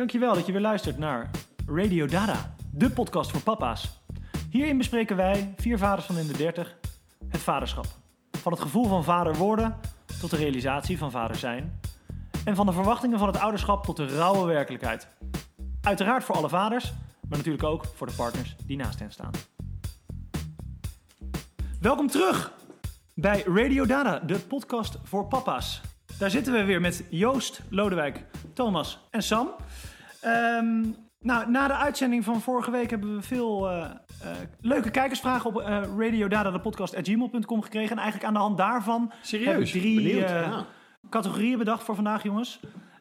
Dankjewel dat je weer luistert naar Radio Dada, de podcast voor papa's. Hierin bespreken wij, vier vaders van in de 30, het vaderschap. Van het gevoel van vader worden tot de realisatie van vader zijn. En van de verwachtingen van het ouderschap tot de rauwe werkelijkheid. Uiteraard voor alle vaders, maar natuurlijk ook voor de partners die naast hen staan. Welkom terug bij Radio Dada, de podcast voor papa's. Daar zitten we weer met Joost, Lodewijk, Thomas en Sam. Ehm, nou, na de uitzending van vorige week hebben we veel eh, eh, leuke kijkersvragen op uh, radiodada.podcast.gmail.com gekregen. En eigenlijk aan de hand daarvan Serieus? heb ik drie eh, ja. categorieën bedacht voor vandaag, jongens.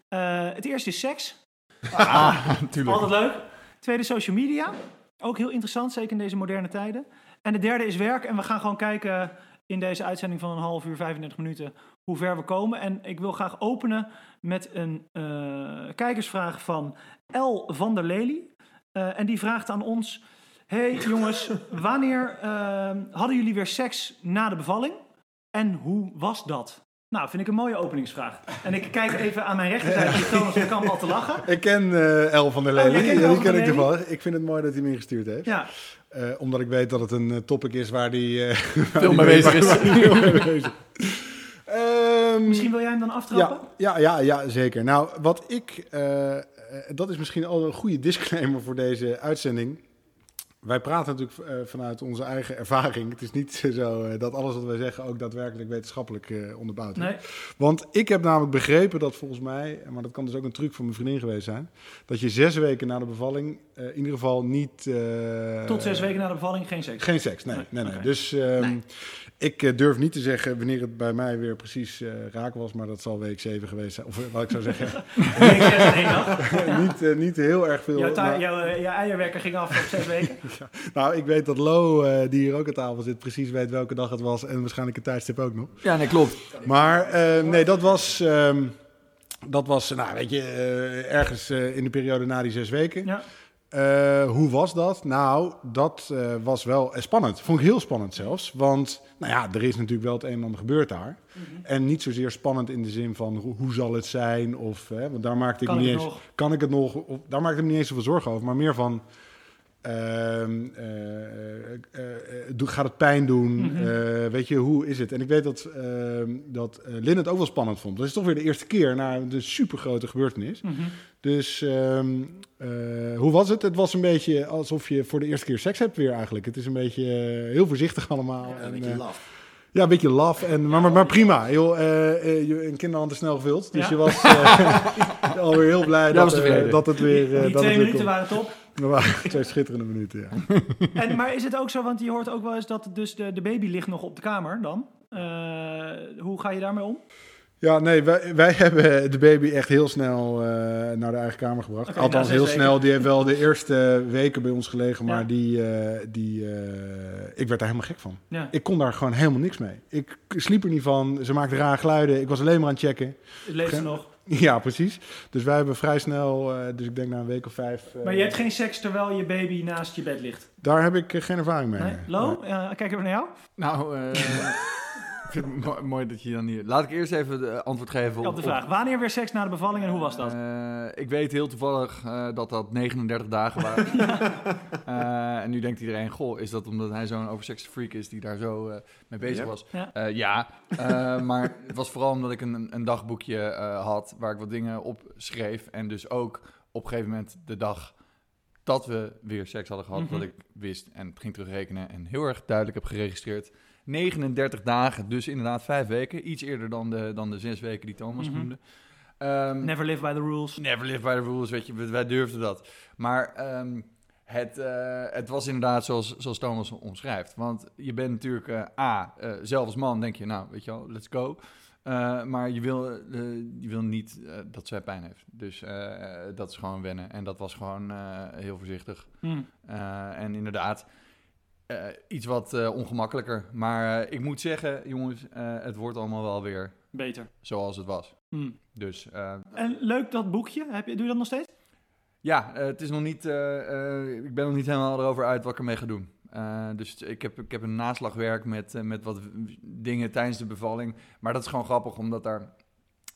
Eh, het eerste is seks. Ah, natuurlijk. Altijd leuk. Tweede social media. Ook heel interessant, zeker in deze moderne tijden. En de derde is werk. En we gaan gewoon kijken in deze uitzending van een half uur, 35 minuten, hoe ver we komen. En ik wil graag openen met een eh, kijkersvraag van L. van der Lely. Eh, en die vraagt aan ons... Hey jongens, wanneer eh, hadden jullie weer seks na de bevalling? En hoe was dat? Nou, vind ik een mooie openingsvraag. En ik kijk even aan mijn rechterzijde, Thomas, ik kan al te lachen. Ik ken El van der Oh, Lely. Ja, El die van ken ik toevallig. Ik vind het mooi dat hij me ingestuurd heeft. Ja, Eh, omdat ik weet dat het een eh, topic is waar die eh, waar Veel mee bezig is. waar die veel mee bezig is. Ehm, misschien wil jij hem dan aftrappen? ja, ja, ja, ja, zeker. Nou, wat ik... dat is misschien al een goede disclaimer voor deze uitzending. Wij praten natuurlijk vanuit onze eigen ervaring. Het is niet zo dat alles wat wij zeggen ook daadwerkelijk wetenschappelijk eh, onderbouwd is. Nee. Want ik heb namelijk begrepen dat volgens mij, maar dat kan dus ook een truc van mijn vriendin geweest zijn, dat je zes weken na de bevalling in ieder geval niet. eh, Tot zes weken na de bevalling geen seks. Geen seks, nee. Nee, nee. Dus ehm, Nee. ik eh, durf niet te zeggen wanneer het bij mij weer precies eh, raak was, maar dat zal week 7 geweest zijn. Of eh, wat ik zou zeggen, Week zes in één dag. niet, eh, niet heel erg veel. Jouw, maar- jouw, eh, jouw eierwerker ging af op zes weken. nou, ik weet dat Lo, eh, die hier ook aan tafel zit, precies weet welke dag het was en waarschijnlijk het tijdstip ook nog. Ja, nee, klopt. Maar eh, nee, dat was, ehm, dat was nou, weet je, eh, ergens eh, in de periode na die zes weken. Ja. Eh, hoe was dat? Nou, dat eh, was wel spannend. Vond ik heel spannend zelfs. Want, nou ja, er is natuurlijk wel het een en ander gebeurd daar. Mhm. En niet zozeer spannend in de zin van hoe, hoe zal het zijn? Of, hè, want daar maakte ik Kan me ik niet eens. nog? Kan ik het nog? Of, daar maakte ik me niet eens zoveel zorgen over. Maar meer van. Gaat het pijn doen? Mhm. Eh, weet je, hoe is het? En ik weet dat, ehm, dat eh, Lin het ook wel spannend vond. Dat is toch weer de eerste keer na de supergrote gebeurtenis. Mhm. Dus ehm, eh, hoe was het? Het was een beetje alsof je voor de eerste keer seks hebt weer eigenlijk. Het is een beetje eh, heel voorzichtig allemaal. Ja, En, een beetje eh, laf. Ja, een beetje laf. En, maar, maar, maar prima. Joh, eh, eh, je- een kinderhand is snel gevuld. Dus Ja. je was eh, alweer heel blij dat, tevreden. dat het weer... eh, Die dat twee het weer minuten kon. waren top. Dat waren twee schitterende minuten, ja. En, maar is het ook zo, want je hoort ook wel eens dat dus de, de baby ligt nog op de kamer dan. Eh, hoe ga je daarmee om? Ja, nee, wij, wij hebben de baby echt heel snel eh, naar de eigen kamer gebracht. Althans, heel weken. snel. Die heeft wel de eerste weken bij ons gelegen, maar Ja. die, eh, die, eh, ik werd daar helemaal gek van. Ja. Ik kon daar gewoon helemaal niks mee. Ik sliep er niet van. Ze maakte rare geluiden. Ik was alleen maar aan het checken. Leeft ze nog? Ja, precies. Dus wij hebben vrij snel, eh, dus ik denk na een week of vijf. Maar je hebt geen seks terwijl je baby naast je bed ligt? Daar heb ik geen ervaring mee. Nee? Lo, kijk even naar jou. Nou, eh, vind het mo- mooi dat je dan hier... Laat ik eerst even de antwoord geven Op de vraag. Wanneer weer seks na de bevalling en hoe was dat? Eh, ik weet heel toevallig eh, dat dat 39 dagen waren. Eh, en nu denkt iedereen, goh, is dat omdat hij zo'n oversexed freak is die daar zo eh, mee bezig was? Ja. Eh, ja, Eh, maar het was vooral omdat ik een, een dagboekje eh, had waar ik wat dingen op schreef. En dus ook op een gegeven moment de dag dat we weer seks hadden gehad, Mhm. dat ik wist en ging terugrekenen en heel erg duidelijk heb geregistreerd. 39 dagen, dus inderdaad vijf weken. Iets eerder dan de, dan de zes weken die Thomas Mhm. noemde. Ehm, Never live by the rules. Never live by the rules, weet je, wij- durfden dat. Maar ehm, het, eh, het was inderdaad zoals, zoals Thomas omschrijft. Want je bent natuurlijk, eh, A, eh, zelf als man denk je, nou, weet je wel, let's go. Maar je wil, je wil niet dat zij pijn heeft. Dus dat is gewoon wennen. En dat was gewoon heel voorzichtig. Hm. Eh, en inderdaad, eh, iets wat eh, ongemakkelijker. Maar eh, ik moet zeggen, jongens, het wordt allemaal wel weer Beter. zoals het was. Hm. Dus En leuk dat boekje. Heb je, doe je dat nog steeds? Ja, het is nog niet. ik ben nog niet helemaal erover uit wat ik ermee ga doen. Dus ik heb, ik heb een naslagwerk met, met wat dingen tijdens de bevalling. Maar dat is gewoon grappig, omdat daar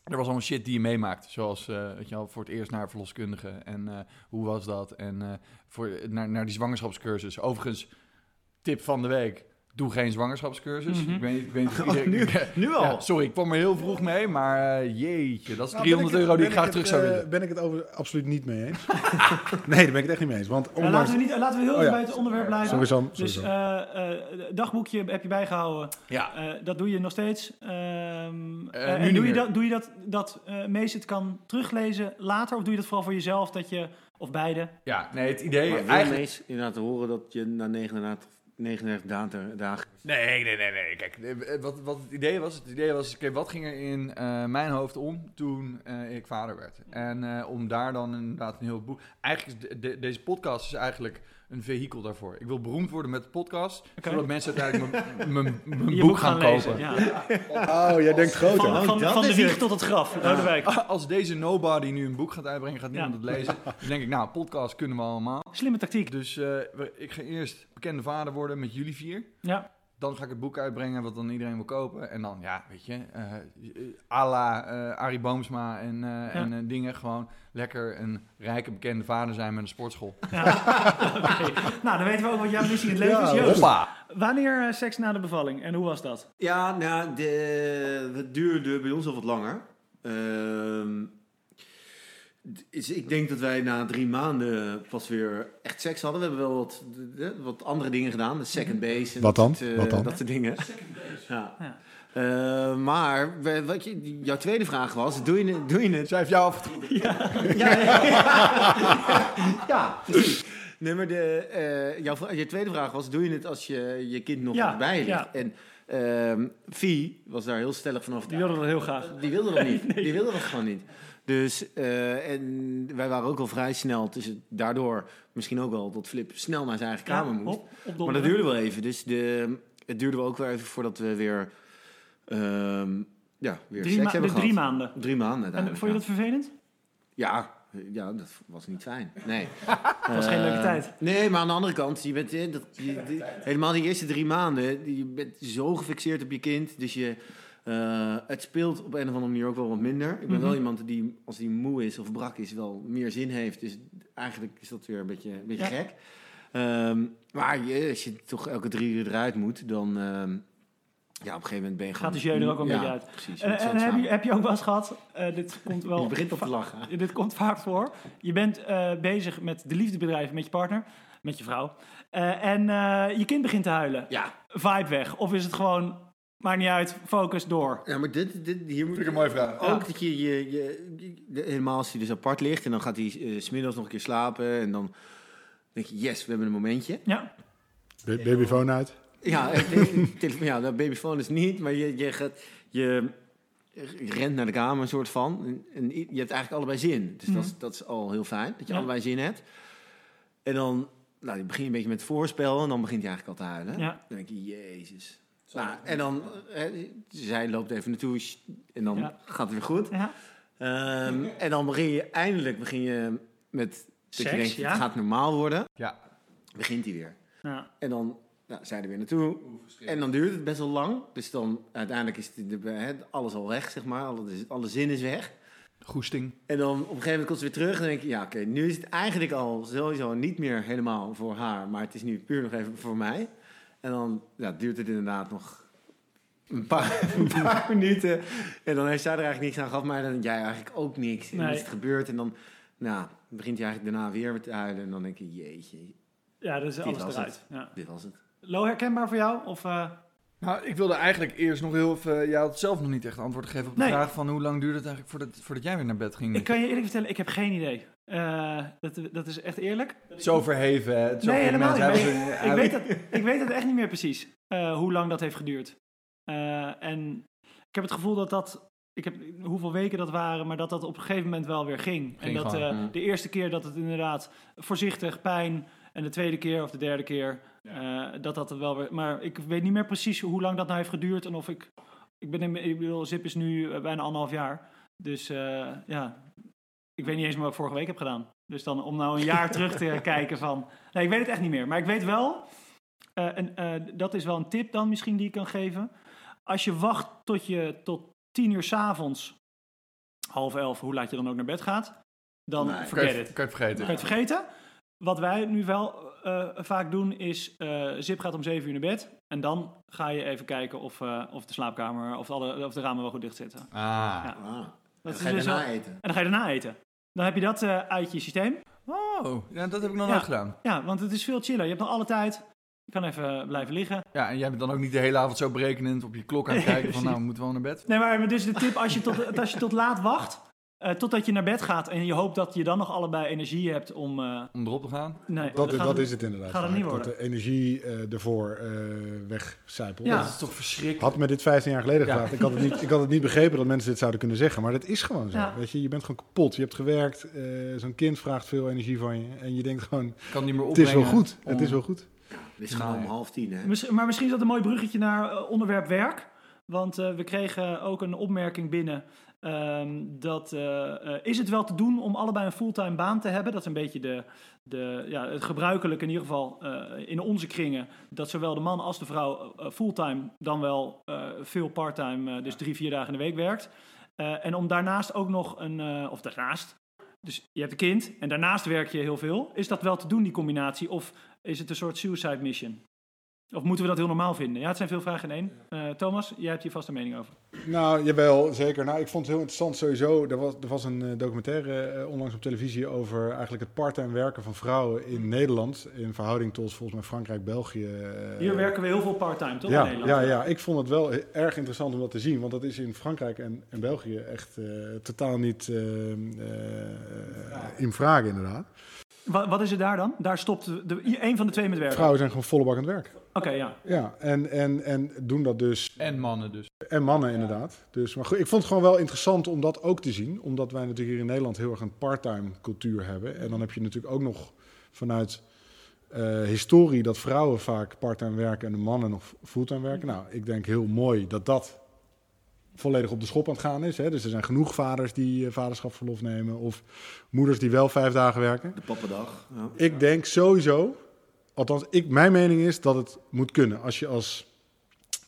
er was allemaal shit die je meemaakt. Zoals, weet je wel, voor het eerst naar verloskundige. En hoe was dat? En voor, naar, naar die zwangerschapscursus. Overigens, tip van de week. Doe geen zwangerschapscursus. Mhm. Ik weet niet... Ik weet niet Oh, iedereen- nu, nu al. Ja, sorry, ik kwam er heel vroeg mee. Maar eh, jeetje, dat is Nou, 300 ben ik euro die ik graag terug zou eh, willen. Ben ik het over absoluut niet mee eens. nee, daar ben ik het echt niet mee eens. Want Ja, ondanks... laten, we niet, laten we heel Oh ja. bij het onderwerp blijven. Sorry Sam, sorry, Dus eh, eh, dagboekje heb je bijgehouden. Ja. Eh, dat doe je nog steeds. Ehm, Eh, eh, nu en niet doe je, meer. dat, doe je dat, dat Mees het kan teruglezen later? Of doe je dat vooral voor jezelf? Dat je, of beide? Ja, nee, het idee... Maar eigenlijk... Mees inderdaad horen dat je na 39, 39 dagen, Nee, nee, nee, nee. Kijk, eh, wat, wat het idee was, het idee was, oké, wat ging er in eh, mijn hoofd om toen eh, ik vader werd? En eh, om daar dan inderdaad een heel boek... Eigenlijk deze podcast is eigenlijk een vehikel daarvoor. Ik wil beroemd worden met de podcast, zodat mensen uiteindelijk mijn- boek gaan, lezen. kopen. Ja. Oh, jij denkt groter. Van, Oh, van, de wieg het. tot het graf, Lodewijk. Als deze nobody nu een boek gaat uitbrengen, gaat niemand Ja. het lezen. Dan denk ik, nou, podcast kunnen we allemaal. Slimme tactiek. Dus eh, ik ga eerst bekende vader worden met jullie vier. Ja. Dan ga ik het boek uitbrengen wat dan iedereen wil kopen. En dan, ja, weet je, eh à la eh, Arie Boomsma en, eh, en dingen. Gewoon lekker een rijke bekende vader zijn met een sportschool. Nou, dan weten we ook wat jouw missie in het leven Ja, is. Hoppa! wanneer seks na de bevalling en hoe was dat? Ja, nou, de, het duurde bij ons al wat langer. Ehm, d- is, ik denk dat wij na drie maanden pas weer echt seks hadden. We hebben wel wat, de- wat andere dingen gedaan. De second base. En Wat dat dan? eh, Wat dan? Dat soort dingen. Ja. Ja. Eh, maar wat je, jouw tweede vraag was, doe je, het- doe je het Zij heeft jou afgetrokken. ja, ja, ja, precies. Nee, maar de, eh, jouw, je tweede vraag was, doe je het als je je kind nog Ja, bij ligt? ja. En ehm Vie was daar heel stellig van Die wilden dat heel graag. Die wilde dat niet. Die wilde dat gewoon niet. Dus, eh, en wij waren ook al vrij snel, dus daardoor misschien ook wel dat Flip snel naar zijn eigen kamer moest. op, op Maar dat duurde wel even, dus de, het duurde wel ook wel even voordat we weer, ehm, ja, weer drie, seks hebben de gehad. drie maanden. Drie maanden En vond je dat vervelend? Ja, ja, dat was niet fijn. Nee. was geen leuke Eh, tijd. Nee, maar aan de andere kant, je bent, eh, dat, je, die- helemaal die eerste drie maanden, je bent zo gefixeerd op je kind. Dus je, eh, het speelt op een of andere manier ook wel wat minder. Ik ben Mhm. wel iemand die, als die moe is of brak is, wel meer zin heeft. Dus eigenlijk is dat weer een beetje, een beetje Ja. gek. Ehm, maar je, als je toch elke drie uur eruit moet, dan... ehm, ja, op een gegeven moment ben je Gaat de jeu er ook een ja, beetje uit. Precies. En, zo'n en heb, je, heb je ook wel eens gehad, eh, dit komt wel... Je begint op te lachen. Dit komt vaak voor. Je bent eh, bezig met de liefdebedrijven met je partner, met je vrouw. Eh, en eh, je kind begint te huilen. Ja, Vibe weg. Of is het gewoon, maakt niet uit, focus door. Ja, maar dit, dit, hier moet ik een mooie vraag. Ook dat je, je, helemaal als hij dus apart ligt en dan gaat hij eh, 's smiddags nog een keer slapen en dan denk je, yes, we hebben een momentje. Ja, Ba- Babyfoon uit. Ja, eh, ja, dat babyfoon is niet, maar je, je, gaat, je, rent naar de kamer een soort van en, en je hebt eigenlijk allebei zin. Dus dat, is, dat is al heel fijn, dat je Ja. allebei zin hebt. En dan nou, dan begin je een beetje met het voorspel en dan begint hij eigenlijk al te huilen. ja. Dan denk je, jezus. Nou, en dan, eh, zij loopt even naartoe en dan Ja. gaat het weer goed. ja. Ehm, en dan begin je eindelijk begin je met dat Seks, je denkt, ja. het gaat normaal worden. Ja. Begint hij weer. ja. En dan nou, zij er weer naartoe. En dan duurt het best wel lang. Dus dan uiteindelijk is het, hè, alles al weg, zeg maar. Alle, alle zin is weg. Goesting. En dan op een gegeven moment komt ze weer terug. En dan denk je, ja oké, nu is het eigenlijk al sowieso niet meer helemaal voor haar. Maar het is nu puur nog even voor mij. En dan ja, duurt het inderdaad nog een paar, een paar minuten. En dan heeft zij er eigenlijk niks aan gehad. Maar dan denk jij eigenlijk ook niks. En dan Nee. is het gebeurd. En dan nou, begint hij eigenlijk daarna weer te huilen. En dan denk je, jeetje, ja, dat is Dit alles eruit. Ja. dit was het. Lo, herkenbaar voor jou? Of, eh, Nou, ik wilde eigenlijk eerst nog heel even... Jij had zelf nog niet echt antwoord gegeven op de Nee. vraag van hoe lang duurde het eigenlijk voordat, voordat jij weer naar bed ging. ik kan je eerlijk vertellen, ik heb geen idee. Eh, dat, dat is echt eerlijk. Zo verheven, hè? Zo Nee, helemaal niet. hebben ik, ze- weet dat, ik weet het echt niet meer precies eh, hoe lang dat heeft geduurd. Eh, en ik heb het gevoel dat dat, ik heb hoeveel weken dat waren, maar dat dat op een gegeven moment wel weer ging. en dat mm. de eerste keer dat het inderdaad voorzichtig, pijn, en de tweede keer of de derde keer, dat dat wel weer. Maar ik weet niet meer precies hoe lang dat nou heeft geduurd en of ik. Ik ben in, ik bedoel, Zip is nu bijna anderhalf jaar. Dus ja, ik weet niet eens meer wat ik vorige week heb gedaan. Dus dan om nou een jaar terug te kijken van... Nee, ik weet het echt niet meer. Maar ik weet wel, eh, en eh, dat is wel een tip dan misschien die ik kan geven. Als je wacht tot je tot tien uur s'avonds half elf, hoe laat je dan ook naar bed gaat, dan Nee. Kan forget je, it. kan je het vergeten. Kan je het vergeten? Wat wij nu wel eh, vaak doen is, eh, Zip gaat om 7 uur naar bed. En dan ga je even kijken of, eh, of de slaapkamer, of, alle, of de ramen wel goed dicht zitten. Ah, Ja. Ah, Dat dat is ga je dus daarna eten. En dan ga je daarna eten. Dan heb je dat eh, uit je systeem. Oh, ja, dat heb ik nog Ja. nooit gedaan. Ja, want het is veel chiller. Je hebt nog alle tijd. Je kan even blijven liggen. Ja, en jij bent dan ook niet de hele avond zo berekenend op je klok aan het kijken van nou, we moeten wel naar bed. Nee, maar dus de tip, als je tot, als je tot laat wacht, eh, totdat je naar bed gaat en je hoopt dat je dan nog allebei energie hebt om... eh, Om erop te gaan. nee, Dat, dat het- is het inderdaad. gaat het niet dat worden. de energie eh, ervoor eh wegcijpelt. Ja. Dat is toch verschrikkelijk. Had me dit 15 jaar geleden Ja. gevraagd. Ik had, het niet, ik had het niet begrepen dat mensen dit zouden kunnen zeggen. Maar dat is gewoon zo. Ja. Weet je, je bent gewoon kapot. Je hebt gewerkt. eh, Zo'n kind vraagt veel energie van je. En je denkt gewoon, kan niet meer het is wel goed. om- Het is wel goed. Het is gewoon Nee. om half tien, hè? Maar misschien is dat een mooi bruggetje naar onderwerp werk. Want eh, we kregen ook een opmerking binnen. Ehm, dat eh, eh, is het wel te doen om allebei een fulltime baan te hebben? Dat is een beetje de, de, ja, het gebruikelijke in ieder geval eh, in onze kringen. Dat zowel de man als de vrouw fulltime dan wel veel parttime, dus drie, vier dagen in de week werkt. En om daarnaast ook nog een, of daarnaast, dus je hebt een kind en daarnaast werk je heel veel. Is dat wel te doen, die combinatie? Of is het een soort suicide mission? Of moeten we dat heel normaal vinden? Ja, het zijn veel vragen in één. Eh, Thomas, jij hebt hier vast een mening over. Nou, jawel, zeker. Nou, ik vond het heel interessant sowieso. Er was, er was een eh, documentaire eh, onlangs op televisie over eigenlijk het parttime werken van vrouwen in Nederland. In verhouding tot volgens mij Frankrijk, België. Hier werken we heel veel part-time, toch? in Ja, Nederland? ja, ja, ik vond het wel erg interessant om dat te zien. Want dat is in Frankrijk en, en België echt totaal niet in vraag, inderdaad. Wa- wat is het daar dan? Daar stopt de, de, een van de twee met werken. Vrouwen zijn gewoon volle bak aan het werk. Oké, ja. Ja, en, en, en doen dat dus. En mannen dus. En mannen inderdaad. Dus, maar goed, ik vond het gewoon wel interessant om dat ook te zien. Omdat wij natuurlijk hier in Nederland heel erg een parttime cultuur hebben. En dan heb je natuurlijk ook nog vanuit eh, historie dat vrouwen vaak parttime werken en de mannen nog fulltime werken. Nou, ik denk heel mooi dat dat volledig op de schop aan het gaan is. Hè? Dus er zijn genoeg vaders die eh, vaderschapsverlof nemen. Of moeders die wel vijf dagen werken. De pappendag. Ja. Ik denk sowieso, althans ik, mijn mening is dat het moet kunnen. Als je als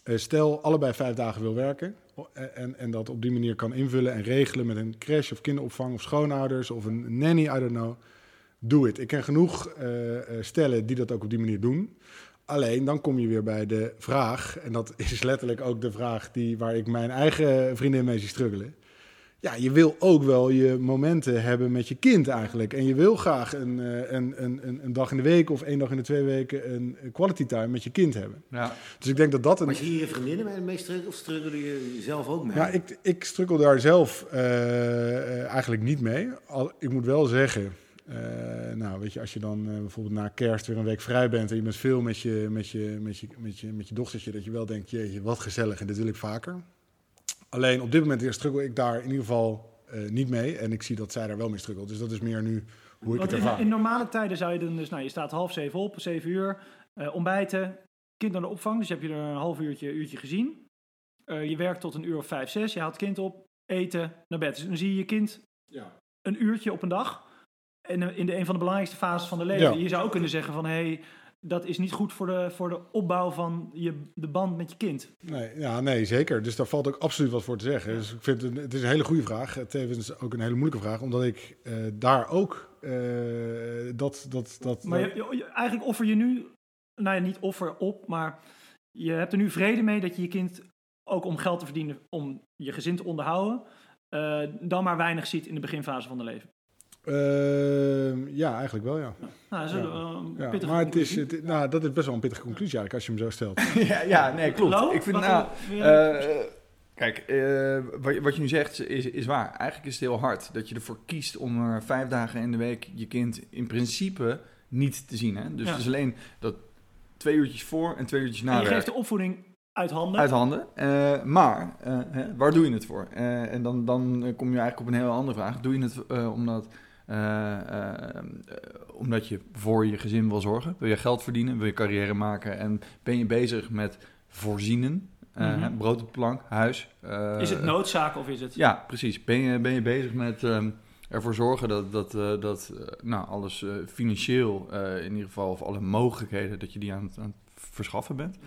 eh, stel allebei vijf dagen wil werken o- en, en dat op die manier kan invullen en regelen met een crash of kinderopvang of schoonouders of een nanny, I don't know. Doe het. Ik ken genoeg eh, eh, stellen die dat ook op die manier doen. Alleen dan kom je weer bij de vraag, en dat is letterlijk ook de vraag die, waar ik mijn eigen vriendin mee zie struggelen. Ja, je wil ook wel je momenten hebben met je kind eigenlijk. En je wil graag een, eh, een, een, een, een dag in de week of één dag in de twee weken een quality time met je kind hebben. Ja. Dus ik denk dat dat een... Maar zie je je vriendinnen mee- mee struggelen of struggelen je zelf ook mee? Ja, ik, ik struggle daar zelf eh, eh, eigenlijk niet mee. Al, ik moet wel zeggen, eh, nou weet je, als je dan eh, bijvoorbeeld na kerst weer een week vrij bent en je bent veel met je, met je, met je, met je, met je dochtertje, dat je wel denkt, jeetje, wat gezellig en dit wil ik vaker. Alleen op dit moment struggle ik daar in ieder geval eh, niet mee en ik zie dat zij daar wel mee struggelt. Dus dat is meer nu hoe ik Want het in, ervaar. in normale tijden zou je dan dus, nou, je staat half zeven op, zeven uur, eh, ontbijten, kind naar de opvang, dus heb je er een half uurtje, uurtje gezien. Eh, je werkt tot een uur of vijf, zes, je haalt kind op, eten, naar bed. Dus dan zie je je kind Ja. een uurtje op een dag. En in de, een van de belangrijkste fases van de leven. Ja. Je zou ook kunnen zeggen van, hé, hey, dat is niet goed voor de, voor de opbouw van je, de band met je kind. Nee, ja, nee, zeker. Dus daar valt ook absoluut wat voor te zeggen. Dus ik vind het, het is een hele goede vraag. Tevens ook een hele moeilijke vraag, omdat ik eh, daar ook eh, dat, dat, dat, Maar je, je- je- eigenlijk offer je nu, nou ja, niet offer op, maar je hebt er nu vrede mee dat je je kind ook om geld te verdienen, om je gezin te onderhouden, eh, dan maar weinig ziet in de beginfase van de leven. Ehm, ja, eigenlijk wel, ja. Nou, dat is Ja. Maar het is, het, nou, dat is best wel een pittige conclusie eigenlijk, als je hem zo stelt. ja, ja, nee, klopt. Lo, ik vind, wat- nou, eh, kijk, eh, wat, je- wat je nu zegt is, is waar. Eigenlijk is het heel hard dat je ervoor kiest om er vijf dagen in de week je kind in principe niet te zien. Hè? Dus Ja. het is alleen dat twee uurtjes voor en twee uurtjes na en je geeft de opvoeding uit handen. Uit handen. Eh, maar eh, hè, waar doe je het voor? Eh, en dan, dan eh, kom je eigenlijk op een heel andere vraag. Doe je het eh, omdat, eh, eh, eh, omdat je voor je gezin wil zorgen? Wil je geld verdienen? Wil je carrière maken? En ben je bezig met voorzienen? Eh, Mhm. Brood op plank, huis. eh, is het noodzaak of is het... Ja, precies. Ben je, ben je bezig met ehm, ervoor zorgen dat, dat, eh, dat eh, nou, alles eh, financieel, eh, in ieder geval, of alle mogelijkheden, dat je die aan, het- aan het verschaffen bent?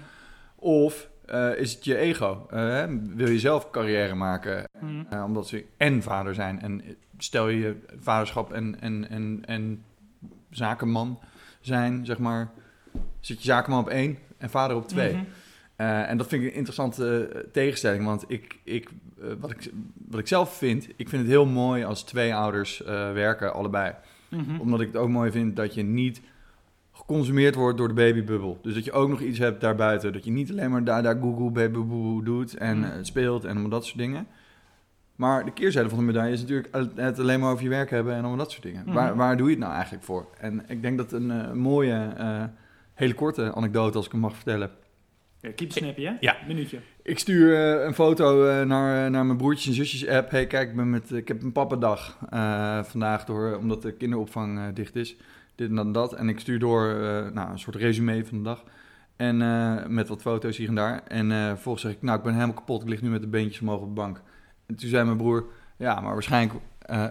Of eh, is het je ego. Eh, hè? wil je zelf carrière maken, eh, omdat ze en vader zijn. En stel je vaderschap en, en, en, en zakenman zijn, zeg maar, zit je zakenman op één en vader op twee. Mhm. En dat vind ik een interessante tegenstelling, want ik, ik, wat, ik, wat ik zelf vind, ik vind het heel mooi als twee ouders werken, allebei. Mhm. Omdat ik het ook mooi vind dat je niet geconsumeerd wordt door de babybubbel. Dus dat je ook nog iets hebt daarbuiten. Dat je niet alleen maar daar, daar Google babyboe doet en Mm. eh, speelt en allemaal dat soort dingen. Maar de keerzijde van de medaille is natuurlijk het alleen maar over je werk hebben en allemaal dat soort dingen. Mhm. Waar, waar doe je het nou eigenlijk voor? En ik denk dat een eh, mooie, eh, hele korte anekdote, als ik hem mag vertellen. Ja, keep snappy, hè? Ja. Minuutje. Ik stuur eh, een foto eh, naar, naar mijn broertjes en zusjes app. Hey, kijk, ik, ben met, ik heb een pappadag eh vandaag door, omdat de kinderopvang eh, dicht is. Dit en dat en dat. En ik stuur door eh, nou, een soort resume van de dag. En eh, met wat foto's hier en daar. En eh vervolgens zeg ik, nou, ik ben helemaal kapot. Ik lig nu met de beentjes omhoog op de bank. En toen zei mijn broer, ja, maar waarschijnlijk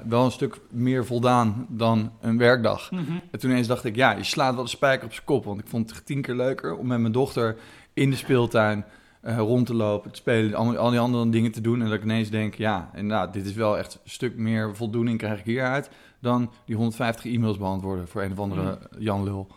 wel een stuk meer voldaan dan een werkdag. Mhm. En toen eens dacht ik, ja, je slaat wel de spijker op zijn kop. Want ik vond het tien keer leuker om met mijn dochter in de speeltuin rond te lopen, te spelen, al, al die andere dingen te doen. En dat ik ineens denk, ja, inderdaad, dit is wel echt een stuk meer voldoening krijg ik hieruit dan die 150 e-mails beantwoorden voor een of andere Jan Lul.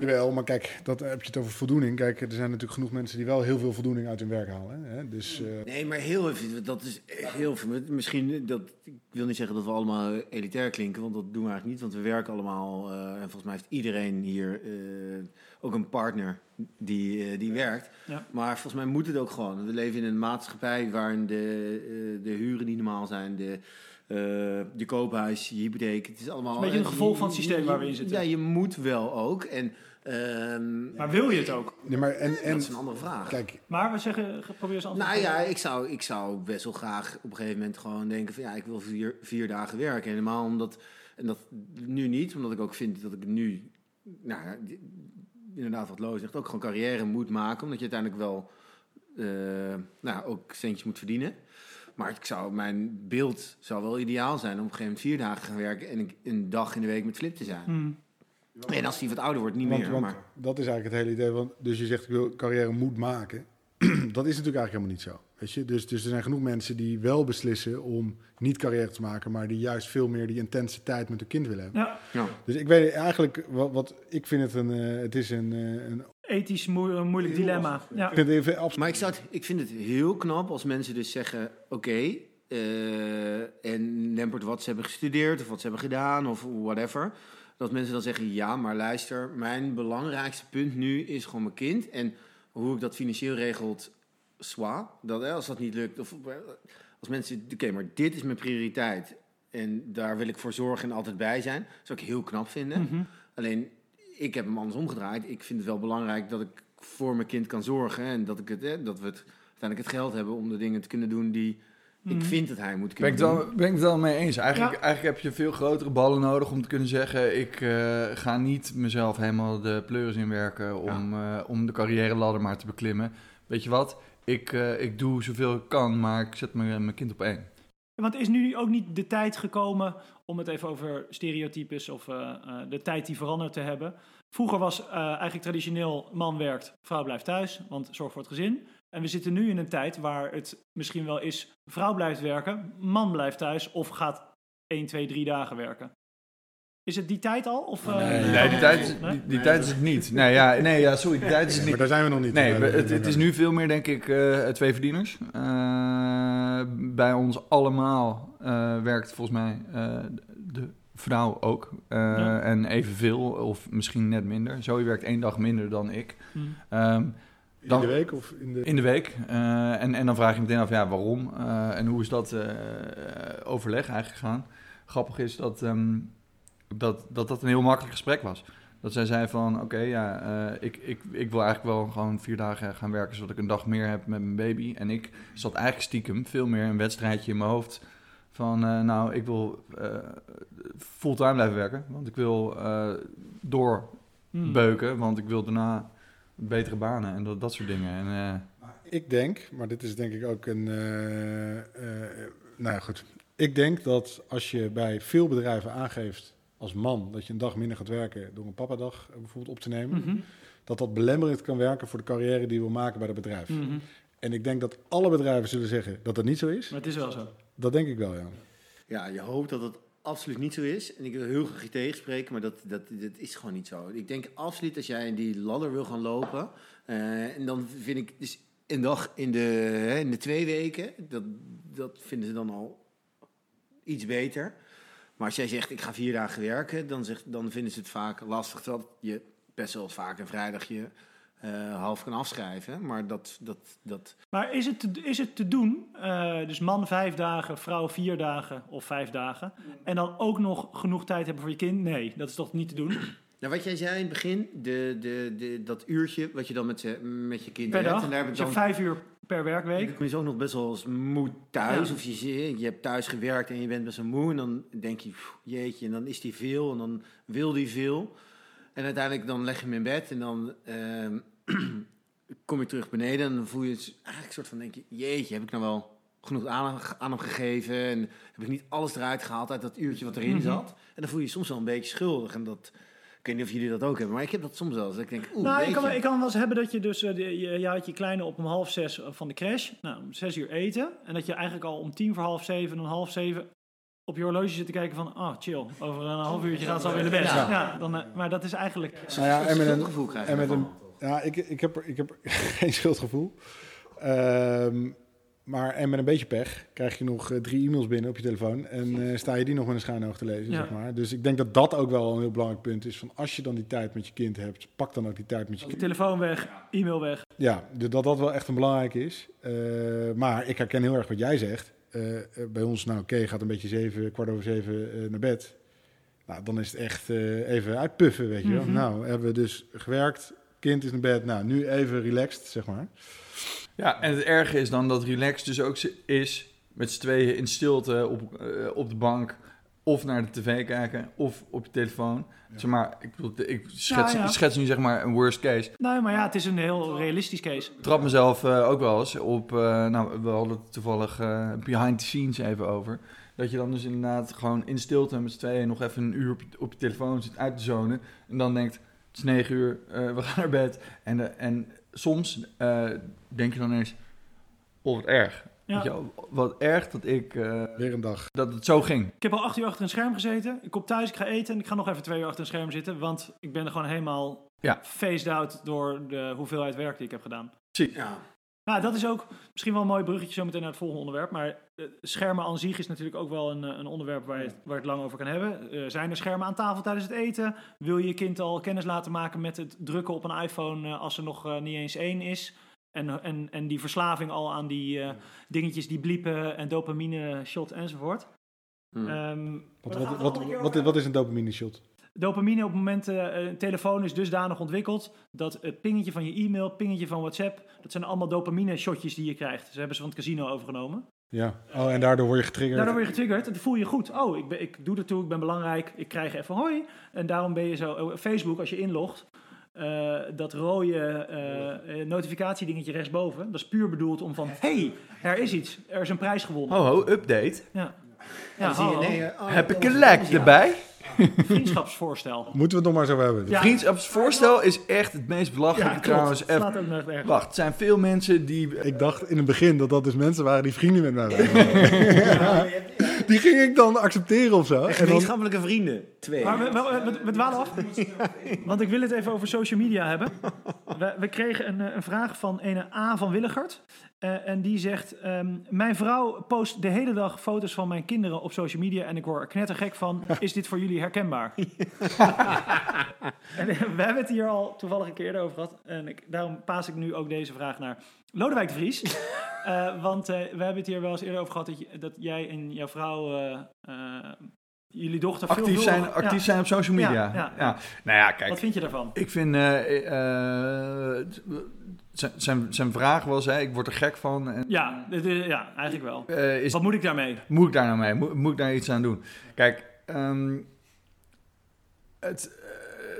Jawel, maar kijk, dat heb je het over voldoening. Kijk, er zijn natuurlijk genoeg mensen die wel heel veel voldoening uit hun werk halen. Hè? Dus eh, Nee, maar heel even, dat is heel veel. Misschien, dat, ik wil niet zeggen dat we allemaal elitair klinken, want dat doen we eigenlijk niet. Want we werken allemaal, eh, en volgens mij heeft iedereen hier eh, ook een partner die, die werkt. Ja. Maar volgens mij moet het ook gewoon. We leven in een maatschappij waarin de, de huren die normaal zijn, de, eh je koophuis, je hypotheek, het is allemaal... een beetje een eh, gevolg van het systeem waar we in zitten. Ja, je moet wel ook. En, ehm, Maar wil je het ook? nee, maar en, dat en is een andere vraag. kijk, Maar we zeggen, probeer eens antwoord Nou te ja, ik zou, ik zou best wel graag op een gegeven moment gewoon denken van ja, ik wil vier, vier dagen werken. Helemaal omdat, en dat nu niet, omdat ik ook vind dat ik nu, nou inderdaad wat Loos zegt, ook gewoon carrière moet maken. Omdat je uiteindelijk wel, eh, nou ook centjes moet verdienen. Maar ik zou, mijn beeld zou wel ideaal zijn om op een gegeven moment vier dagen te gaan werken en een, een dag in de week met Flip te zijn. Mhm. En als die wat ouder wordt, niet want, meer. want maar dat is eigenlijk het hele idee. Want, dus je zegt, ik wil carrière moet maken. dat is natuurlijk eigenlijk helemaal niet zo. Weet je? Dus, dus er zijn genoeg mensen die wel beslissen om niet carrière te maken, maar die juist veel meer die intense tijd met hun kind willen hebben. Ja, ja. Dus ik weet eigenlijk, wat, wat ik vind het een, eh, het is een, eh, een ethisch moe- een moeilijk dilemma. Ja. ik vind het even absoluut. Maar ik, zou het, ik vind het heel knap als mensen dus zeggen: oké, eh, en Lempert wat ze hebben gestudeerd of wat ze hebben gedaan of whatever. Dat mensen dan zeggen: ja, maar luister, mijn belangrijkste punt nu is gewoon mijn kind. En hoe ik dat financieel regelt, zwa. Dat, hè, als dat niet lukt, of als mensen, oké, maar dit is mijn prioriteit. En daar wil ik voor zorgen en altijd bij zijn. Dat zou ik heel knap vinden. Mhm. Alleen, ik heb hem anders omgedraaid. Ik vind het wel belangrijk dat ik voor mijn kind kan zorgen. En dat, ik het, hè, dat we het, uiteindelijk het geld hebben om de dingen te kunnen doen die ik Mhm. vind dat hij moet Ben ik, kunnen het doen. wel, ben ik het wel mee eens. Eigenlijk, Ja. eigenlijk heb je veel grotere ballen nodig om te kunnen zeggen... ik eh, ga niet mezelf helemaal de pleuris inwerken om, eh, om de carrière ladder maar te beklimmen. Weet je wat? Ik, eh, ik doe zoveel ik kan, maar ik zet mijn, mijn kind op één. Want is nu ook niet de tijd gekomen om het even over stereotypes of eh, eh, de tijd die verandert te hebben? Vroeger was eh, eigenlijk traditioneel man werkt, vrouw blijft thuis, want zorg voor het gezin. En we zitten nu in een tijd waar het misschien wel is, vrouw blijft werken, man blijft thuis of gaat 1, 2, 3 dagen werken. Is het die tijd al? Of, eh, Nee, Nee, die tijd die, die tijd is het niet. Nee, ja, nee, ja, sorry, die tijd is het Maar niet. daar zijn we nog niet. Nee, Eh, we- het, het is nu veel meer, denk ik, eh, twee verdieners. Eh, bij ons allemaal eh, werkt volgens mij eh, de vrouw ook. Eh, Ja. En evenveel, of misschien net minder. Zoe werkt één dag minder dan ik. Hm. Ehm, in dan- de week of in de... in de week. Eh, en, en dan vraag je meteen af, ja, waarom? Eh, en hoe is dat eh, overleg eigenlijk gegaan? Grappig is dat, ehm, dat, dat dat een heel makkelijk gesprek was. Dat zij zei van, oké, ja, eh, ik, ik, ik wil eigenlijk wel gewoon vier dagen gaan werken... zodat ik een dag meer heb met mijn baby. En ik zat eigenlijk stiekem veel meer een wedstrijdje in mijn hoofd... van, eh, nou, ik wil eh, fulltime blijven werken. Want ik wil doorbeuken, want ik wil daarna betere banen en dat, dat soort dingen. En, eh, Ik denk, maar dit is denk ik ook een. eh, eh, nou ja, goed. Ik denk dat als je bij veel bedrijven aangeeft als man, dat je een dag minder gaat werken door een papadag bijvoorbeeld op te nemen, Mhm. dat dat belemmerend kan werken voor de carrière die je wil maken bij het bedrijf. Mhm. En ik denk dat alle bedrijven zullen zeggen dat dat niet zo is. Maar het is wel zo. Dat denk ik wel, ja. Ja, je hoopt dat het absoluut niet zo is. En ik wil heel graag je tegenspreken, maar dat, dat, dat is gewoon niet zo. Ik denk absoluut als jij in die ladder wil gaan lopen. eh, en dan vind ik dus een dag in de, hè, in de twee weken, dat, dat vinden ze dan al iets beter. Maar als jij zegt, ik ga vier dagen werken, dan, zegt, dan vinden ze het vaak lastig. Terwijl je best wel vaak een vrijdagje eh, half kan afschrijven. Maar dat, dat, dat, Maar is het te, is het te doen, eh, dus man vijf dagen, vrouw vier dagen of vijf dagen, en dan ook nog genoeg tijd hebben voor je kind? Nee, dat is toch niet te doen? Nou, wat jij zei in het begin, de, de, de, dat uurtje wat je dan met, je- met je kind Per hebt. En daar heb je dan, vijf uur per werkweek. dan kom je zo ook nog best wel eens moe thuis. Ja. Of je, je hebt thuis gewerkt en je bent best wel moe. En dan denk je, pff, jeetje, en dan is die veel. En dan wil die veel. En uiteindelijk dan leg je hem in bed. En dan ehm, kom je terug beneden. En dan voel je het eigenlijk een soort van, denk je, jeetje, heb ik nou wel genoeg aan, aan hem gegeven? En heb ik niet alles eruit gehaald uit dat uurtje wat erin Mhm. zat? En dan voel je je soms wel een beetje schuldig. En dat... Ik weet niet of jullie dat ook hebben, maar ik heb dat soms wel. eens. Ik denk, oeh, Nou, ik kan, ik kan wel eens hebben dat je dus, eh, de- je, je had je kleine op om half zes van de crash, nou, om zes uur eten. En dat je eigenlijk al om tien voor half zeven en half zeven op je horloge zit te kijken van, oh chill, over een half uurtje gaat ze alweer naar bed. Ja. Ja. dan, eh, maar dat is eigenlijk... Nou ja, en met een, gevoel krijg je en met een, ja, ik, ik, heb, er- ik heb geen schuldgevoel. Ehm, maar en met een beetje pech krijg je nog eh, drie e-mails binnen op je telefoon. En eh, sta je die nog met een schuin oog te lezen, Ja. zeg maar. Dus ik denk dat dat ook wel een heel belangrijk punt is. Van als je dan die tijd met je kind hebt, pak dan ook die tijd met je kind. Telefoon weg, e-mail weg. Ja, dus dat dat wel echt een belangrijk is. Eh, maar ik herken heel erg wat jij zegt. Bij ons, nou, oké, gaat een beetje zeven, kwart over zeven naar bed. Nou, dan is het echt even uitpuffen, weet je wel. Mhm. Nou, hebben we dus gewerkt, kind is naar bed. Nou, nu even relaxed, zeg maar. Ja, en het erge is dan dat relax dus ook is met z'n tweeën in stilte op, eh, op de bank. Of naar de tv kijken, of op je telefoon. Zeg maar, ik, bedoel, ik schets, Ja, ja. ik schets nu zeg maar een worst case. Nou, maar ja, het is een heel realistisch case. Ik trap mezelf eh, ook wel eens op, eh, nou, we hadden het toevallig eh, behind the scenes even over. Dat je dan dus inderdaad gewoon in stilte met z'n tweeën nog even een uur op je, op je telefoon zit uit te zonen. En dan denkt, het is negen uur, eh, we gaan naar bed. En, en soms eh, denk je dan eens, oh wat erg. Ja. Weet je wel, wat erg dat ik, eh, Weer een dag. dat het zo ging. Ik heb al acht uur achter een scherm gezeten. Ik kom thuis, ik ga eten en ik ga nog even twee uur achter een scherm zitten. Want ik ben er gewoon helemaal Ja. phased out door de hoeveelheid werk die ik heb gedaan. Ja. Nou, dat is ook misschien wel een mooi bruggetje zo meteen naar het volgende onderwerp. Maar eh, schermen aan zich is natuurlijk ook wel een, eh, een onderwerp waar je, het- waar je het lang over kan hebben. Eh, zijn er schermen aan tafel tijdens het eten? Wil je je kind al kennis laten maken met het drukken op een iPhone eh, als er nog niet eens één is? En, en, en die verslaving al aan die eh, dingetjes die bliepen en dopamine shot enzovoort. Hm. Ehm, Wat, wat, wat, wat, wat is een dopamine shot? Dopamine op het moment, eh, een telefoon is dusdanig ontwikkeld dat het pingetje van je e-mail, pingetje van WhatsApp, dat zijn allemaal dopamine shotjes die je krijgt. Ze hebben ze van het casino overgenomen. Ja. Oh, en daardoor word je getriggerd. Daardoor word je getriggerd en dan voel je je goed. Oh, ik, ben, ik doe ertoe, ik ben belangrijk, ik krijg even hoi. En daarom ben je zo, oh, Facebook als je inlogt, eh, dat rode eh, eh, notificatiedingetje rechtsboven, dat is puur bedoeld om van, hey, er is iets, er is een prijs gewonnen. Ho, ho, update. Ja, Ja, ja zie je, hallo. nee, oh, Heb ik een lek ja. erbij? vriendschapsvoorstel. Moeten we het nog maar zo hebben. Ja. Vriendschapsvoorstel is echt het meest belachelijke Ja, trouwens. Wacht, het zijn veel mensen die... Ik dacht in het begin dat dat dus mensen waren die vrienden met mij waren. Die ging ik dan accepteren of zo. En dan, Gemeenschappelijke vrienden. Twee. Maar we, we, we, we dwalen af. Want ik wil het even over social media hebben. We, we kregen een, eh, een vraag van een A van Willigert. Eh, en die zegt: ehm, Mijn vrouw post de hele dag foto's van mijn kinderen op social media. En ik word er knettergek van. Is dit voor jullie herkenbaar? en, we hebben het hier al toevallig een keer over gehad. En ik, daarom paas ik nu ook deze vraag naar Lodewijk de Vries. Eh, want eh, we hebben het hier wel eens eerder over gehad dat, je- dat jij en jouw vrouw. eh, jullie dochter actief zijn, actief zijn op social media. Ja, Ja, ja. Nou ja, kijk. Wat vind je daarvan? Ik vind... zijn, zijn, zijn vraag was, hè, ik word er gek van. En, Ja, ja eigenlijk wel. is, Wat moet ik daarmee? moet ik daar nou mee? Moet, moet ik daar iets aan doen? Kijk, ehm, het,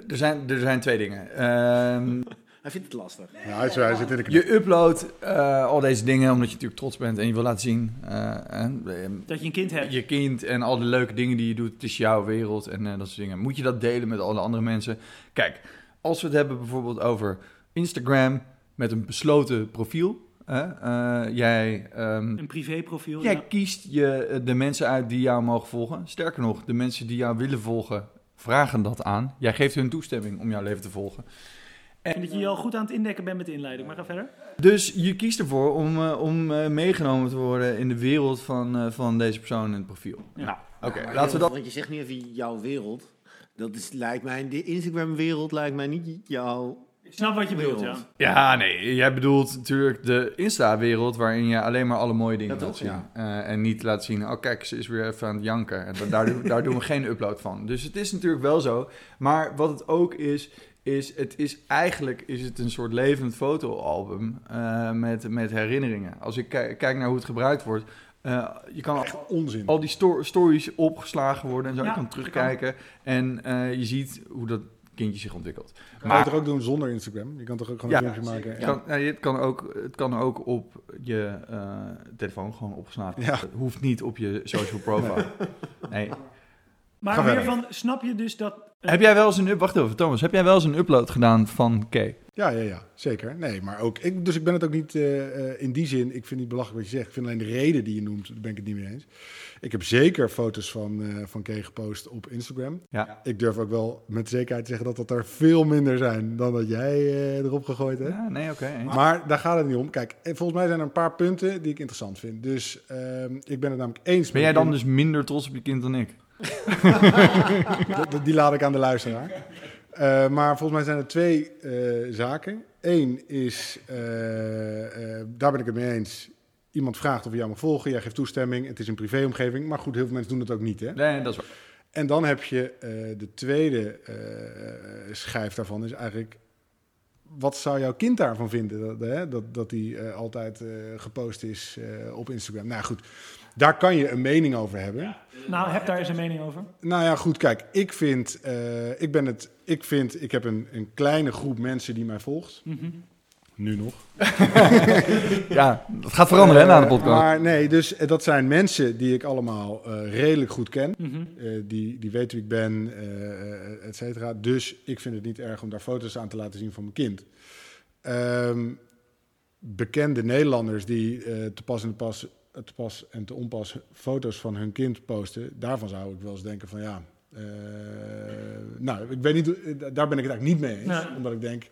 er, zijn, er zijn twee dingen. Ehm, Hij vindt het lastig. Ja, hij, zit in de knip. Je uploadt eh, al deze dingen omdat je natuurlijk trots bent en je wil laten zien. eh, en, eh, Dat je een kind hebt. je kind en al die leuke dingen die je doet, het is jouw wereld en eh, dat soort dingen. Moet je dat delen met alle andere mensen? Kijk, als we het hebben bijvoorbeeld over Instagram met een besloten profiel. hè, eh, jij ehm, Een privéprofiel. Jij ja. kiest je, de mensen uit die jou mogen volgen. Sterker nog, de mensen die jou willen volgen, vragen dat aan. Jij geeft hun toestemming om jouw leven te volgen. Ik vind dat je je al goed aan het indekken bent met de inleiding. Maar ga verder. Dus je kiest ervoor om, eh, om eh, meegenomen te worden in de wereld van, eh, van deze persoon in het profiel. Ja. Nou, oké, laten we dat... Want je zegt nu even jouw wereld. Dat is, lijkt mij, de Instagram-wereld lijkt mij niet jouw Ik snap wat je bedoelt, ja. Ja, nee, jij bedoelt natuurlijk de Insta-wereld waarin je alleen maar alle mooie dingen laat toch? zien. Ja. Eh, en niet laat zien, oh kijk, ze is weer even aan het janken. En da- daar, daar doen we geen upload van. Dus het is natuurlijk wel zo. Maar wat het ook is, is het is eigenlijk is het een soort levend fotoalbum eh, met, met herinneringen. Als ik ki- kijk naar hoe het gebruikt wordt, eh, je kan Echt onzin. al die sto- stories opgeslagen worden en zo. Ja, je kan terugkijken en eh, je ziet hoe dat kindje zich ontwikkelt. Kan je het toch ook doen zonder Instagram? Je kan toch ook gewoon een Ja. filmpje maken? Het kan, het, kan ook, het kan ook op je eh, telefoon gewoon opgeslagen. Ja. Het hoeft niet op je social profile. Nee. Maar Ga meer verder. van, snap je dus dat... Heb jij wel eens een up- wacht even Thomas, heb jij wel eens een upload gedaan van Kay? Ja, ja, ja, zeker. Nee, maar ook, ik, dus ik ben het ook niet eh, eh, in die zin, ik vind het niet belachelijk wat je zegt. Ik vind alleen de reden die je noemt, daar ben ik het niet mee eens. Ik heb zeker foto's van, eh van Kay gepost op Instagram. Ja. Ik durf ook wel met zekerheid te zeggen dat dat er veel minder zijn dan dat jij eh, erop gegooid hebt. Ja, nee, oké. Maar daar gaat het niet om. Kijk, eh, volgens mij zijn er een paar punten die ik interessant vind. Dus ehm, ik ben het namelijk eens Ben jij dan dus minder trots op je kind dan ik? Die laat ik aan de luisteraar. Eh, maar volgens mij zijn er twee eh, zaken. Eén is, eh, daar ben ik het mee eens. Iemand vraagt of je jou mag volgen, jij geeft toestemming. Het is een privéomgeving, maar goed, heel veel mensen doen dat ook niet. Hè? Nee, dat is waar. En dan heb je de tweede schijf daarvan, is eigenlijk... Wat zou jouw kind daarvan vinden? Dat, hè, dat, dat die altijd gepost is op Instagram. Nou goed, daar kan je een mening over hebben. Nou, heb daar eens een mening over. Nou ja, goed, kijk, ik vind, eh, ik ben het, ik vind, ik heb een, een kleine groep mensen die mij volgt. Mhm. Nu nog. Ja, dat gaat veranderen hè, na de Eh, podcast. Maar nee, dus eh, dat zijn mensen die ik allemaal eh, redelijk goed ken. Mhm. Eh, die, die weten wie ik ben, eh et cetera. Dus ik vind het niet erg om daar foto's aan te laten zien van mijn kind. Ehm, bekende Nederlanders die eh, te pas en te pas, te pas en te onpas foto's van hun kind posten, daarvan zou ik wel eens denken van ja. eh, nou, ik weet niet, daar ben ik het eigenlijk niet mee eens. Omdat ik denk,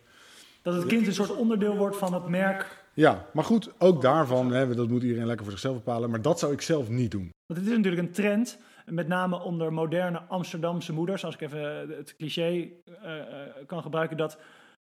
Dat het kind een soort onderdeel wordt van het merk. ja, maar goed, ook daarvan, hè, dat moet iedereen lekker voor zichzelf bepalen. Maar dat zou ik zelf niet doen. Want het is natuurlijk een trend, met name onder moderne Amsterdamse moeders, als ik even het cliché eh, eh, kan gebruiken, dat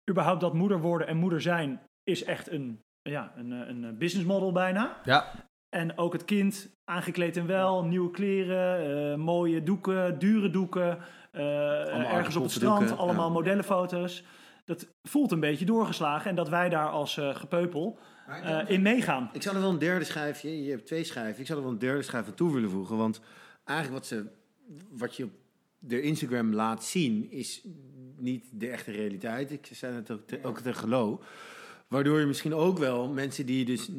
überhaupt dat moeder worden en moeder zijn is echt een, ja, een, een business model bijna. Ja, En ook het kind aangekleed en wel, nieuwe kleren, eh, mooie doeken, dure doeken, eh, ergens op het strand, doeken, allemaal ja. modellenfoto's. Dat voelt een beetje doorgeslagen en dat wij daar als eh, gepeupel eh, in meegaan. Ik zou er wel een derde schijfje, je hebt twee schijven, ik zou er wel een derde schijf aan toe willen voegen. Want eigenlijk wat, ze, wat je op de Instagram laat zien, is niet de echte realiteit. Ik zei het ook, te, ook tegen Gelo. Waardoor je misschien ook wel mensen die dus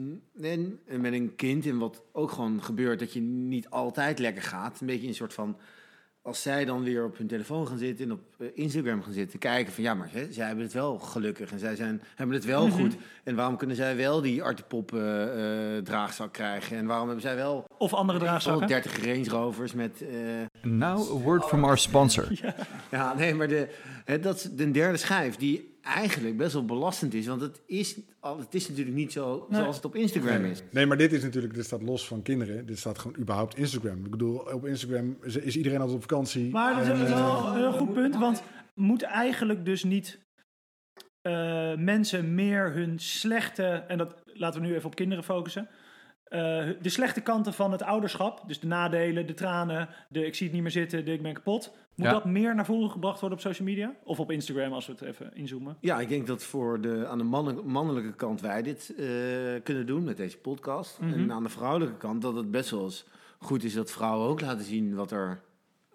en, en met een kind en wat ook gewoon gebeurt, dat je niet altijd lekker gaat. Een beetje een soort van, als zij dan weer op hun telefoon gaan zitten en op eh, Instagram gaan zitten, kijken van ja, maar hè, zij hebben het wel gelukkig en zij zijn, hebben het wel goed. En waarom kunnen zij wel die artepop eh, eh, draagzak krijgen? En waarom hebben zij wel Of andere draagzakken. 30 Range Rovers met... eh, now a word from our sponsor. ja, nee, maar de, hè, dat is de derde schijf die eigenlijk best wel belastend is. Want het is, al, het is natuurlijk niet zo Nee. zoals het op Instagram is. Nee, maar dit is natuurlijk, dit staat los van kinderen. Dit staat gewoon überhaupt Instagram. Ik bedoel, op Instagram is, is iedereen altijd op vakantie. Maar dat is wel eh, een heel goed punt, want moet eigenlijk dus niet eh, mensen meer hun slechte, en dat laten we nu even op kinderen focussen, eh, de slechte kanten van het ouderschap, dus de nadelen, de tranen, de ik zie het niet meer zitten, de ik ben kapot, moet Ja. dat meer naar voren gebracht worden op social media? Of op Instagram, als we het even inzoomen? Ja, ik denk dat voor de, aan de mannen- mannelijke kant wij dit eh, kunnen doen met deze podcast. Mhm. En aan de vrouwelijke kant dat het best wel eens goed is dat vrouwen ook laten zien wat er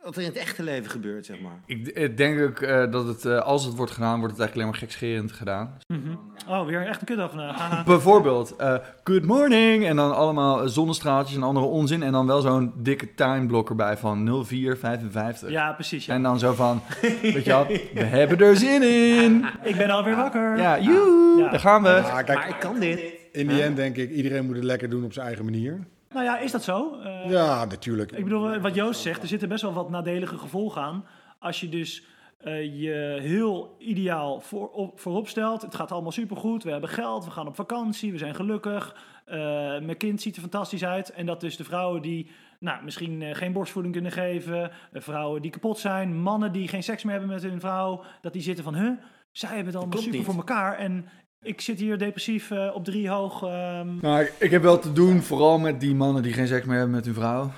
wat er in het echte leven gebeurt, zeg maar. Ik, ik denk ook eh, dat het, eh, als het wordt gedaan, wordt het eigenlijk alleen maar gekscherend gedaan. Mhm. Oh, weer echt een kutdag vandaag. Haha. Bijvoorbeeld, eh, good morning, en dan allemaal eh, zonnestraaltjes en andere onzin. En dan wel zo'n dikke timeblock erbij van 0455. Ja, precies. Ja. En dan zo van, weet je wel, we hebben er zin in. Ik ben alweer wakker. Ja, joe, Ja. daar gaan we. Ja, kijk, maar ik kan dit. in die end denk ik, iedereen moet het lekker doen op zijn eigen manier. Nou ja, is dat zo? Eh, Ja, natuurlijk. Ik bedoel, wat Joost zegt, er zitten best wel wat nadelige gevolgen aan. Als je dus eh, je heel ideaal voor, op, voorop stelt. Het gaat allemaal supergoed, we hebben geld, we gaan op vakantie, we zijn gelukkig. eh, mijn kind ziet er fantastisch uit. En dat dus de vrouwen die nou, misschien eh, geen borstvoeding kunnen geven. eh, vrouwen die kapot zijn. Mannen die geen seks meer hebben met hun vrouw. Dat die zitten van, huh, zij hebben het allemaal super niet. voor elkaar. En ik zit hier depressief eh, op drie hoog. ehm Nou, ik, ik heb wel te doen, vooral met die mannen die geen seks meer hebben met hun vrouw.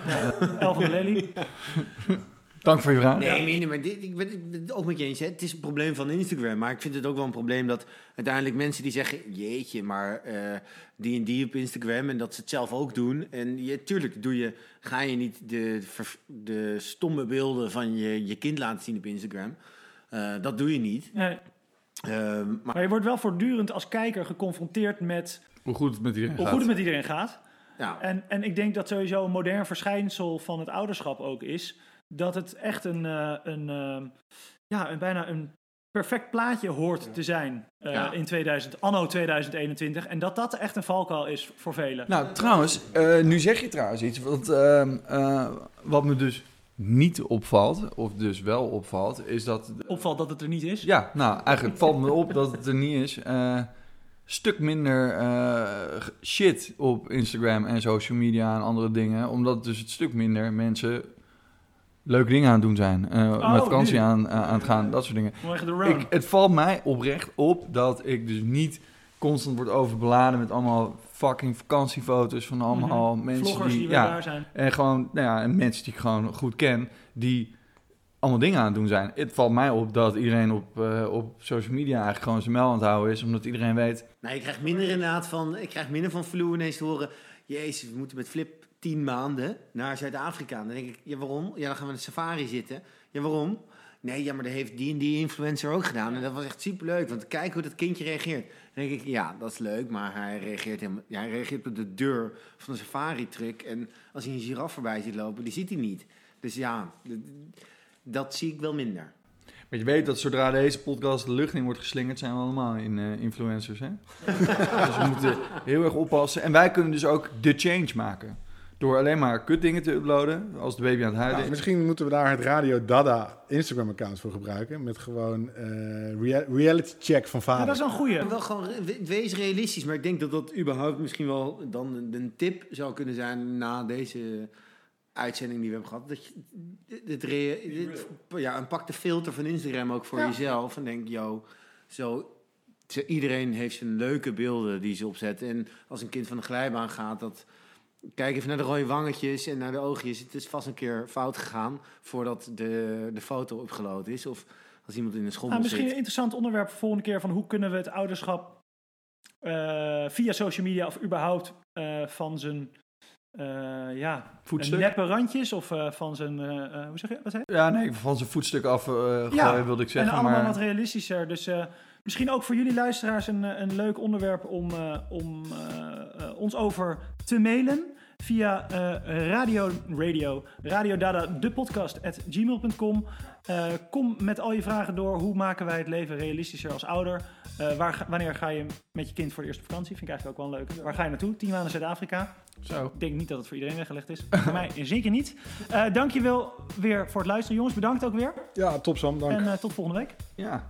El van de Lely. Dank voor je vraag. Nee, nee, nee, maar dit, ik ben het ook met je eens. Hè. Het is een probleem van Instagram. Maar ik vind het ook wel een probleem dat uiteindelijk mensen die zeggen... Jeetje, maar eh, die en die op Instagram en dat ze het zelf ook doen. En je, tuurlijk doe je, ga je niet de, de stomme beelden van je, je kind laten zien op Instagram. Eh, dat doe je niet. Nee, Ehm, maar maar je wordt wel voortdurend als kijker geconfronteerd met Hoe goed het met iedereen hoe gaat. goed het met iedereen gaat. ja, En, en ik denk dat sowieso een modern verschijnsel van het ouderschap ook is. Dat het echt een, eh, een, eh, ja, een bijna een perfect plaatje hoort te zijn eh, Ja. in 2000, anno 2021. En dat dat echt een valkuil is voor velen. Nou, trouwens, eh, nu zeg je trouwens iets. Want ehm, eh, wat me dus niet opvalt, of dus wel opvalt, is dat... Opvalt dat het er niet is. Ja, nou, eigenlijk valt me op dat het er niet is. Eh stuk minder eh, shit op Instagram en social media en andere dingen. Omdat dus het stuk minder mensen leuke dingen aan het doen zijn. Eh, Oh, met vakantie nu. aan, aan het gaan, dat soort dingen. Ik, het valt mij oprecht op dat ik dus niet constant word overbeladen met allemaal fucking vakantiefoto's van allemaal mensen Mhm. Vloggers die, ja, daar zijn. en gewoon nou ja, en mensen die ik gewoon goed ken, die allemaal dingen aan het doen zijn. Het valt mij op dat iedereen op, eh, op social media eigenlijk gewoon zijn mel aan het houden is, omdat iedereen weet. nou, ik krijg minder inderdaad van... Ik krijg minder van Vloe ineens te horen... Jezus, we moeten met Flip tien maanden naar Zuid-Afrika. Dan denk ik, ja waarom? Ja, dan gaan we in de safari zitten. Ja, waarom? Nee, ja, maar dat heeft die en die influencer ook gedaan. En dat was echt superleuk, want kijk hoe dat kindje reageert. Dan denk ik, ja, dat is leuk, maar hij reageert, helemaal, ja, hij reageert op de deur van de safari-truck. En als hij een giraf voorbij ziet lopen, die ziet hij niet. Dus ja, dat zie ik wel minder. Maar je weet dat zodra deze podcast de lucht in wordt geslingerd, zijn we allemaal in, eh, influencers. Hè? dus we moeten heel erg oppassen. En wij kunnen dus ook de change maken. Door alleen maar kut dingen te uploaden, als de baby aan het huilen Nou, is. misschien moeten we daar het Radio Dada Instagram-account voor gebruiken. Met gewoon eh, rea- reality check van Ja, vader. dat is een goeie. Wel gewoon, we- wees realistisch, maar ik denk dat dat überhaupt misschien wel dan een, een tip zou kunnen zijn na deze uitzending die we hebben gehad. Dat je dit, ja, en pak de filter van Instagram ook voor Ja. jezelf en denk, yo, zo, zo, iedereen heeft zijn leuke beelden die ze opzetten. En als een kind van de glijbaan gaat, dat, kijk even naar de rode wangetjes en naar de oogjes. Het is vast een keer fout gegaan voordat de, de foto opgeload is. Of als iemand in een schommel Nou, misschien een interessant onderwerp voor volgende keer van hoe kunnen we het ouderschap eh, via social media of überhaupt eh, van zijn eh, ja, Voetstuk? neppe randjes of eh, van zijn, hoe zeg je, wat zei je? Ja, nee, van zijn voetstuk af eh gooien Ja, wilde ik En zeggen. allemaal maar... wat realistischer. Dus eh, misschien ook voor jullie luisteraars een, een leuk onderwerp om, eh, om ons over te mailen. Via eh, radio, radio, radio Dada, de podcast at gmail.com. Eh, kom met al je vragen door. Hoe maken wij het leven realistischer als ouder? Eh, waar, wanneer ga je met je kind voor de eerste vakantie? Vind ik eigenlijk ook wel een leuke. Waar ga je naartoe? Tien maanden Zuid-Afrika. Zo. Ik denk niet dat het voor iedereen weggelegd is. voor mij zeker niet. Eh dankjewel weer voor het luisteren, jongens. Bedankt ook weer. Ja, top Sam, dank. En eh, tot volgende week. Ja,